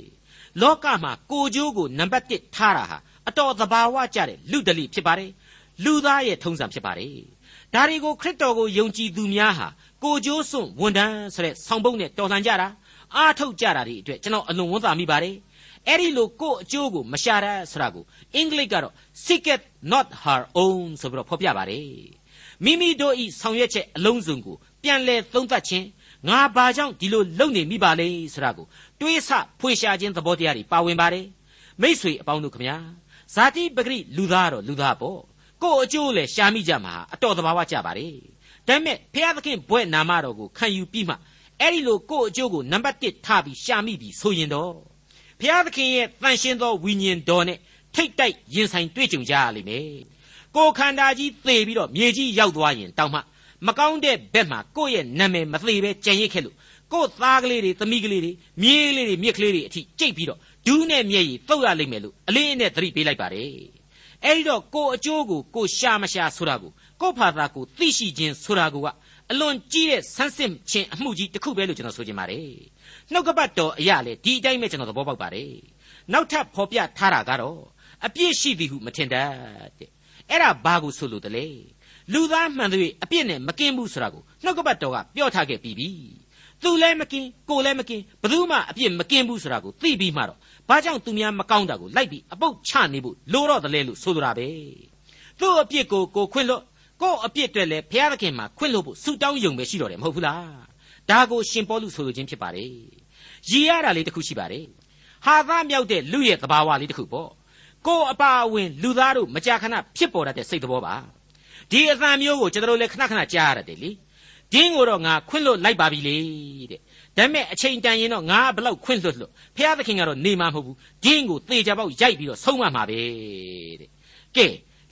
လောကမှာကိုကျိုးကိုနံပါတ်1ထားတာဟာအတော်သဘာဝကျတဲ့လူဒလိဖြစ်ပါတယ် လူသားရဲ့ထုံးစံဖြစ်ပါတယ်ဒါတွေကိုခရစ်တော်ကိုယုံကြည်သူများဟာကိုကျိုးစွန့်ဝန်တန်းဆိုတဲ့ဆောင်းပုံးနဲ့တော်လှန်ကြတာအားထုတ်ကြတာတွေအတွက်ကျွန်တော်အလွန်ဝန်သာမိပါတယ်အဲ့ဒီလိုကိုယ့်အကျိုးကိုမရှာတတ်ဆိုတာကိုအင်္ဂလိပ်ကတော့ seeketh not her own ဆိုပြီးတော့ဖော်ပြပါတယ်မိမိတို့ဤဆောင်ရွက်ချက်အလုံးစုံကိုပြန်လဲသုံးသပ်ခြင်းငါဘာကြောင့်ဒီလိုလုပ်နေမိပါလဲဆိုတာကိုတွေးဆဖွေရှာခြင်းသဘောတရားတွေပါဝင်ပါတယ်မိษွေအပေါင်းတို့ခမညာဇာတိပဂရိလူသားတော့လူသားပေါ့ ကိုယ့်အကျိုးလဲရှာမိကြမှာအတော်တဘာဝကြပါတယ်ဒါပေမဲ့ဖျားသခင်ဘွဲ့နာမတော်ကိုခံယူပြီးမှအဲ့ဒီလိုကိုယ့်အကျိုးကိုနံပါတ်1ထားပြီးရှာမိပြီးဆိုရင်တော့ဖျားသခင်ရဲ့တန်ရှင်းသောဝိညာဉ်တော်နဲ့ထိတ်တိုက်ရင်ဆိုင်တွေ့ကြုံကြရလိမ့်မယ်ကိုယ်ခန္ဓာကြီးသေပြီးတော့မြေကြီးရောက်သွားရင်တောင်းမှမကောင်းတဲ့ဘက်မှာကိုယ့်ရဲ့နာမည်မသေးပဲကြံရစ်ခဲ့လို့ကိုယ်သားကလေးတွေသမီးကလေးတွေမြေးလေးတွေမြစ်ကလေးတွေအထိကြိတ်ပြီးတော့ဒူးနဲ့မျက်ရည်တုတ်ရလိမ့်မယ်လို့အလေးအနက်သတိပေးလိုက်ပါတယ် အဲ့ဒီတော့ကိုယ်အကျိုးကိုကိုယ်ရှာမရှာဆိုတာကိုကိုယ်ဖာသာကိုသိရှိခြင်းဆိုတာကအလွန်ကြီးတဲ့ဆန်းစစ်ခြင်းအမှုကြီးတစ်ခုပဲလို့ကျွန်တော်ဆိုချင်ပါတယ်နှုတ်ကပတ်တော်အရာလေဒီအတိုင်းပဲကျွန်တော်သဘောပေါက်ပါတယ်နောက်ထပ်ဖော်ပြထားတာကတော့အပြစ်ရှိသည်ဟုမထင်တတ်တဲ့အဲ့ဒါဘာကိုဆိုလို့တလဲလူသားမှန်သွေးအပြစ်နဲ့မကင်းဘူးဆိုတာကိုနှုတ်ကပတ်တော်ကပြောထားခဲ့ပြီးပြီသူလည်းမကင်းကိုလည်းမကင်းဘယ်သူမှအပြစ်မကင်းဘူးဆိုတာကိုသိပြီးမှတော့ ဘာကြောင့်သူများမကောင်းတာကိုလိုက်ပြီးအပုတ်ချနေဖို့လိုတော့တယ်လို့ဆိုလိုတာပဲသူ့အပြစ်ကိုကိုခွင့်လို့ကို့အပြစ်အတွက်လည်းဘုရားသခင်မှာခွင့်လို့ဖို့ဆုတောင်းယုံပဲရှိတော့တယ်မဟုတ်ဘူးလားဒါကိုရှင်ပေါလုဆိုလိုခြင်းဖြစ်ပါတယ်ရည်ရတာလေးတစ်ခုရှိပါတယ်ဟာသားမြောက်တဲ့လူရဲ့သဘာဝလေးတစ်ခုပေါ့ကို့အပါအဝင်လူသားတို့မကြာခဏဖြစ်ပေါ်တတ်တဲ့စိတ်သဘောပါဒီအသံမျိုးကိုကျွန်တော်တို့လည်းခဏခဏကြားရတယ်လေဒင်းကိုတော့ငါခွင့်လွတ်လိုက်ပါပြီလေတဲ့ ဒါပေမဲ့အချိန်တန်ရင်တော့ငါဘလောက်ခွင့်လွတ်လို့ဖះသခင်ကတော့နေမှာမဟုတ်ဘူးဒင်းကိုသေချာပေါက်ရိုက်ပြီးတော့ဆုံးမမှာပဲတဲ့ကဲ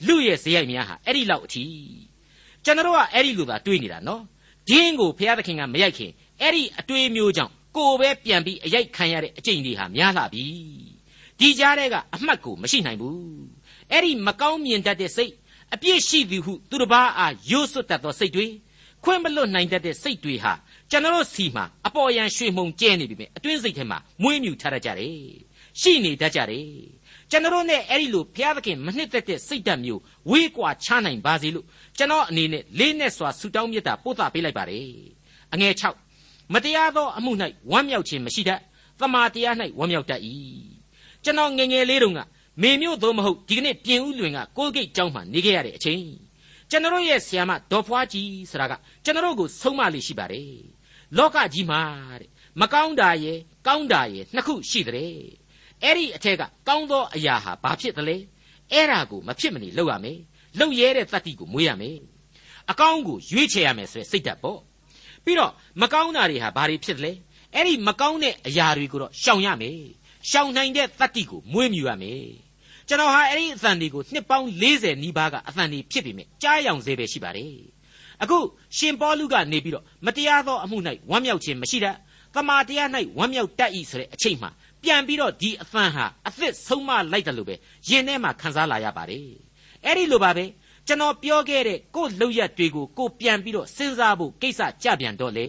လူရဲ့ဇေယိုက်များဟာအဲ့ဒီလောက်အထိကျွန်တော်ကအဲ့ဒီလိုသာတွေးနေတာနော်ဒင်းကိုဖះသခင်ကမရိုက်ခင်အဲ့ဒီအတွေးမျိုးကြောင့်ကိုပဲပြန်ပြီးအရိုက်ခံရတဲ့အကျင့်တွေဟာများလာပြီဒီကြားထဲကအမှတ်ကိုမရှိနိုင်ဘူးအဲ့ဒီမကောင်းမြင်တတ်တဲ့စိတ်အပြစ်ရှိသည်ဟုသူတစ်ပါးအားယိုးစွတ်တတ်သောစိတ်တွေခွင့်မလွတ်နိုင်တတ်တဲ့စိတ်တွေဟာ ကျွန်တော်စီမှာအပေါ်ယံရွှေမှုန်ကျဲနေပြီပဲအတွင်းစိတ်ထဲမှာမွေးမြူထားတတ်ကြတယ်ရှိနေတတ်ကြတယ်ကျွန်တော်နဲ့အဲ့ဒီလိုဘုရားသခင်မနှစ်သက်တဲ့စိတ်ဓာတ်မျိုးဝေးကွာချနိုင်ပါစေလို့ကျွန်တော်အနေနဲ့လေးနဲ့စွာဆုတောင်းမေတ္တာပို့သပေးလိုက်ပါတယ်အငယ်6မတရားသောအမှု၌ဝမ်းမြောက်ခြင်းမရှိတတ်သမာတရား၌ဝမ်းမြောက်တတ်၏ကျွန်တော်ငငယ်လေးတုန်းကမေမျိုးသို့မဟုတ်ဒီကနေ့ပြင်ဦးလွင်ကကိုယ်ဂိတ်ကျောင်းမှာနေခဲ့ရတဲ့အချိန်ကျွန်တော်ရဲ့ဆီယာမဒေါ်ဖွားကြီးဆိုတာကကျွန်တော်ကိုဆုံးမလေးရှိပါတယ် လောကကြီးမှာတဲ့မကောင်းတာရဲ့ကောင်းတာရဲ့နှစ်ခုရှိတဲ့အဲ့ဒီအထက်ကကောင်းသောအရာဟာဘာဖြစ်သလဲအဲ့ဒါကိုမဖြစ်မနေလုပ်ရမယ်လုပ်ရဲတဲ့တတ္တိကိုမွေးရမယ်အကောင်းကိုရွေးချယ်ရမယ်ဆိုတဲ့စိတ်ဓာတ်ပေါ့ပြီးတော့မကောင်းတာတွေဟာဘာတွေဖြစ်သလဲအဲ့ဒီမကောင်းတဲ့အရာတွေကိုတော့ရှောင်ရမယ်ရှောင်နိုင်တဲ့တတ္တိကိုမွေးမြူရမယ်ကျွန်တော်ဟာအဲ့ဒီအသံတွေကိုနှစ်ပေါင်း40နီးပါးကအသံတွေဖြစ်ပေမဲ့ကြားယောင်စေပဲရှိပါတယ် အခုရှင်ပေါလုကနေပြီးတော့မတရားသောအမှု၌ဝမ်းမြောက်ခြင်းမရှိတတ်သမာတရား၌ဝမ်းမြောက်တတ်၏ဆိုတဲ့အချိန်မှာပြန်ပြီးတော့ဒီအသံဟာအသစ်ဆုံးမလိုက်တယ်လို့ပဲယင်ထဲမှာခံစားလာရပါတယ်အဲ့ဒီလိုပါပဲကျွန်တော်ပြောခဲ့တဲ့ကို့လောက်ရက်တွေကိုကိုပြန်ပြီးတော့စဉ်းစားဖို့ကိစ္စကြပြန်တော့လေ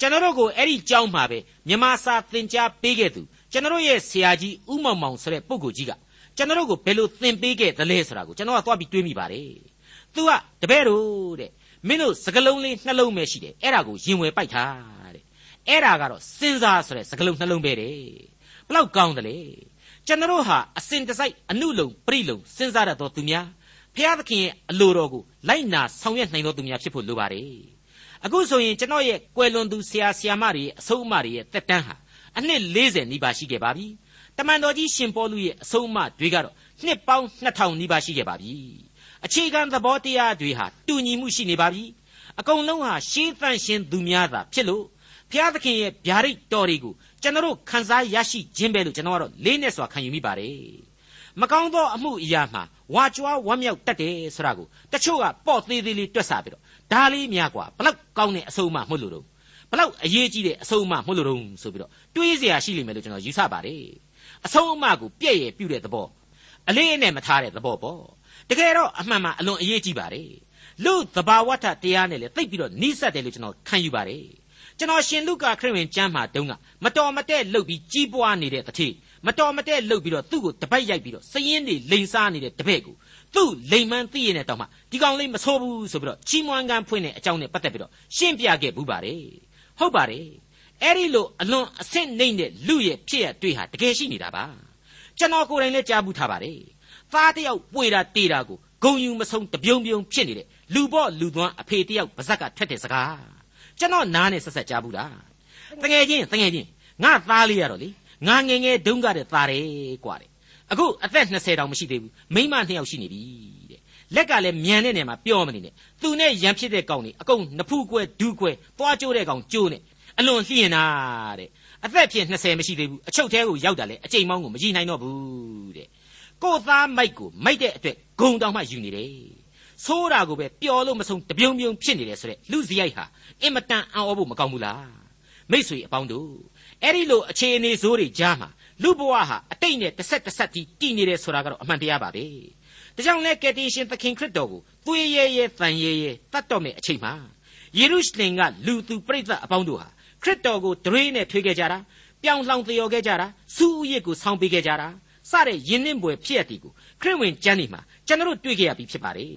ကျွန်တော်တို့ကိုအဲ့ဒီကြောင်းမှာပဲမြမစာသင်ကြားပေးခဲ့သူကျွန်တော်ရဲ့ဆရာကြီးဥမောင်မောင်ဆိုတဲ့ပုဂ္ဂိုလ်ကြီးကကျွန်တော်တို့ကိုဘယ်လိုသင်ပေးခဲ့သလဲဆိုတာကိုကျွန်တော်ကသွားပြီးတွေးမိပါတယ်။ तू ကတပည့်တို့တဲ့ မင်းတို့စကလုံးလေးနှလုံးပဲရှိတယ်အဲ့ဒါကိုရင်ဝယ်ပိုက်ထားတဲ့အဲ့ဒါကတော့စဉ်းစားဆိုတဲ့စကလုံးနှလုံးပဲတဲ့ဘလောက်ကောင်းတယ်လေကျွန်တော်ဟာအစဉ်တစိုက်အနုလုံပြိလုံစဉ်းစားရတော့သူများဖျားသခင်ရဲ့အလိုတော်ကိုလိုက်နာဆောင်ရွက်နိုင်တော်သူများဖြစ်ဖို့လိုပါတယ်အခုဆိုရင်ကျွန်တော်ရဲ့ကွယ်လွန်သူဆရာဆရာမတွေရဲ့အဆုံးအမတွေရဲ့တက်တန်းဟာအနှစ်40နီးပါးရှိခဲ့ပါပြီတမန်တော်ကြီးရှင်ပေါလုရဲ့အဆုံးအမတွေကတော့နှစ်ပေါင်း2000နီးပါးရှိခဲ့ပါပြီ အခြေခံသဘောတရားတွေဟာတူညီမှုရှိနေပါပြီအကုန်လုံးဟာရှေးသန့်ရှင်သူများသာဖြစ်လို့ဘုရားသခင်ရဲ့ဗျာဒိတ်တော်တွေကိုကျွန်တော်တို့ခန်းစားရရှိခြင်းပဲလို့ကျွန်တော်ကတော့လေးနဲ့စွာခံယူမိပါတယ် မကောင်းသောအမှုအရာမှာဝါကြွားဝမ်းမြောက်တတ်တယ်ဆိုတာကိုတချို့ကပေါ့သေးသေးလေးတွက်ဆပြီးတော့ဒါလေးများกว่าဘလောက်ကောင်းတဲ့အဆုံးအမမှုလို့တော့ဘလောက်အရေးကြီးတဲ့အဆုံးအမမှုလို့တော့ဆိုပြီးတော့တွေးเสียရှိလိမ့်မယ်လို့ကျွန်တော်ယူဆပါတယ်အဆုံးအမကိုပြည့်ရပြုတဲ့သဘောအလေးအနက်မထားတဲ့သဘောပေါ့ တကယ်တော့အမှန်မှအလွန်အရေးကြီးပါတယ်လူသဘာဝထတရားနဲ့လေသိပ်ပြီးတော့နှိစက်တယ်လို့ကျွန်တော်ခံယူပါတယ်ကျွန်တော်ရှင်လုကာခရစ်ဝင်ကျမ်းမှာတုန်းကမတော်မတဲ့လှုပ်ပြီးကြီးပွားနေတဲ့တတိမတော်မတဲ့လှုပ်ပြီးတော့သူ့ကိုတပတ်ရိုက်ပြီးတော့စရင်တွေလိန်စားနေတဲ့တပည့်ကိုသူ့လိန်မှန်းသိရတဲ့တောင်မှဒီကောင်လေးမဆိုးဘူးဆိုပြီးတော့ချီးမွမ်းကမ်းဖွင့်တဲ့အကြောင်းနဲ့ပတ်သက်ပြီးတော့ရှင်းပြခဲ့ဘူးပါတယ်ဟုတ်ပါတယ်အဲ့ဒီလိုအလွန်အဆင့်နှိမ့်တဲ့လူရဲ့ဖြစ်ရတွေ့ဟာတကယ်ရှိနေတာပါကျွန်တော်ကိုယ်တိုင်လည်းကြားဘူးထားပါတယ် သားတယောက်ပွေတာတေးတာကိုဂုံယူမဆုံးတပြုံပြုံဖြစ်နေတဲ့လူပေါ့လူသွမ်းအဖေတယောက်ပါဇက်ကထွက်တဲ့စကားကျွန်တော်နားနဲ့ဆက်ဆက်ကြားဘူးလားတကယ်ချင်းတကယ်ချင်းငါသားလေးရတော့လေငါငယ်ငယ်ဒုံးကတဲ့သားတယ်กว่าတယ်အခုအသက်20တောင်မရှိသေးဘူးမိမနှစ်ယောက်ရှိနေပြီတဲ့လက်ကလည်းမြန်တဲ့နေမှာပြောမနေနဲ့သူနဲ့ရန်ဖြစ်တဲ့ကောင်တွေအကုန်နဖူးကွဲဒူးကွဲသွားကျိုးတဲ့ကောင်ကျိုးနဲ့အလွန်လှျင်တာတဲ့အသက်ဖြင့်20မရှိသေးဘူးအချုပ်သေးကိုရောက်တာလေအချိန်မောင်းကိုမကြည့်နိုင်တော့ဘူးတဲ့ ကိုသားမိုက်ကိုမိုက်တဲ့အတွက်ဂုံတောင်မှယူနေတယ်ဆိုးတာကိုပဲပျော်လို့မဆုံးတပြုံပြုံဖြစ်နေတယ်ဆိုတဲ့လူစရိုက်ဟာအင်မတန်အံ့ဩဖို့မကောင်းဘူးလားမိษွေအပေါင်းတို့အဲ့ဒီလိုအခြေအနေဆိုးတွေကြားမှာလူဘဝဟာအတိတ်နဲ့တစ်ဆက်တစ်ဆက်တီးတည်နေတယ်ဆိုတာကတော့အမှန်တရားပါပဲဒါကြောင့်လဲကယ်တင်ရှင်သခင်ခရစ်တော်ကိုသွေးရဲရဲတန်ရဲရဲတတ်တော်မဲ့အချိန်မှာယေရုရှလင်ကလူသူပြိဿအပေါင်းတို့ဟာခရစ်တော်ကိုဒရွေးနဲ့ထွေးခဲ့ကြတာပြောင်းလောင်သရော်ခဲ့ကြတာစူးဥယျစ်ကိုဆောင်းပေးခဲ့ကြတာ စတဲ့ယဉ်နှင်းပွဲဖြစ်ရသည်ကိုခရစ်ဝင်ကျမ်းနေမှာကျွန်တော်တို့တွေ့ကြရပြီဖြစ်ပါတယ်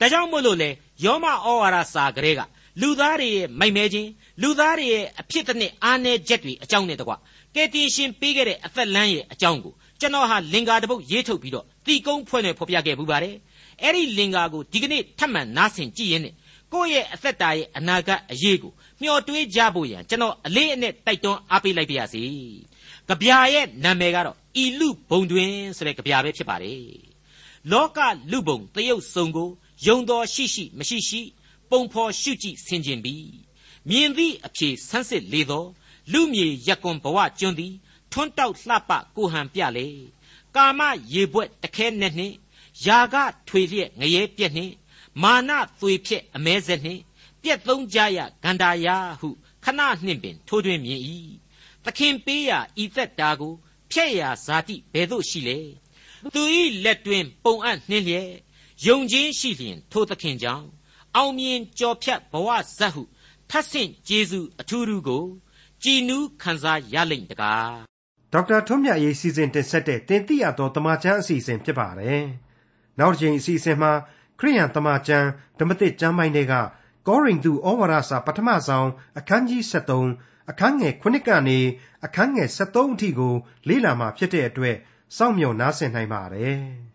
ဒါကြောင့်မို့လို့လေယောမဩဝါဒစာကလေးကလူသားတွေရဲ့မိုက်မဲခြင်းလူသားတွေရဲ့အဖြစ်တစ်နှစ်အားနည်းချက်တွေအကြောင်းနဲ့တကွကယ်တင်ရှင်ပေးခဲ့တဲ့အသက်လမ်းရဲ့အကြောင်းကိုကျွန်တော်ဟာလင်္ကာတစ်ပုတ်ရေးထုတ်ပြီးတော့တီကုန်းဖွဲ့နဲ့ဖော်ပြခဲ့ပူပါတယ်အဲ့ဒီလင်္ကာကိုဒီကနေ့ထပ်မံနားဆင်ကြည့်ရင်းနဲ့ကိုယ့်ရဲ့အသက်တာရဲ့အနာဂတ်အရေးကိုမျှော်တွေးကြဖို့ရန်ကျွန်တော်အလေးအနက်တိုက်တွန်းအားပေးလိုက်ပါရစေ။ကြပြာရဲ့နာမည်ကတော့ ဤလူဘုံတွင်ဆိုတဲ့ကြပြာပဲဖြစ်ပါတယ်။လောကလူဘုံတရုတ်စုံကိုယုံတော်ရှိရှိမရှိရှိ ပုံဖော်ရှုကြည့်ဆင်ခြင်ပြီးမြင်သည့်အဖြေဆန်းစစ်လေသောလူမြေရက်ကွန်ဘဝကျွန်းသည်ထွန်းတောက်လှပကိုဟန်ပြလေကာမရေဘွက်တခဲနဲ့နှင့်ယာကထွေလျက်ငရဲပြက်နှင့်မာနသွေဖြစ်အမဲဆက်နှင့်ပြက်သုံးကြရဂန္ဓာယာဟုခဏနှင့်ပင်ထိုးထွင်းမြင်၏သခင်ပေးရာဤသက်တာကို ဖျက်ရာဇာတိဘယ်သို့ရှိလဲသူ၏လက်တွင်ပုံအပ်နှင်းလျက်ယုံခြင်းရှိလျင်ထိုသခင်ကြောင့်အောင်မြင်ကြော်ဖြတ်ဘဝဇတ်ဟုထပ်ဆင့်ကျေးဇူးအထူးထူးကိုကြည်နူးခံစားရလိမ့်တကားဒေါက်တာထွန်းမြတ်ရေးစီစဉ်တင်ဆက်တဲ့တင်ပြတော်တမချန်းအစီအစဉ်ဖြစ်ပါတယ်နောက်တစ်ချိန်အစီအစဉ်မှာခရိယန်တမချန်းဓမ္မသစ်ကျမ်းပိုင်းတွေကကောရိန္သုဩဝါဒစာပထမဆုံးအခန်းကြီး73 အခန်းငယ်9ကနေအခန်းငယ်73အထိကို လေ့လာမှာဖြစ်တဲ့အတွက်စောင့်မျှော်နားဆင်နိုင်ပါတယ်။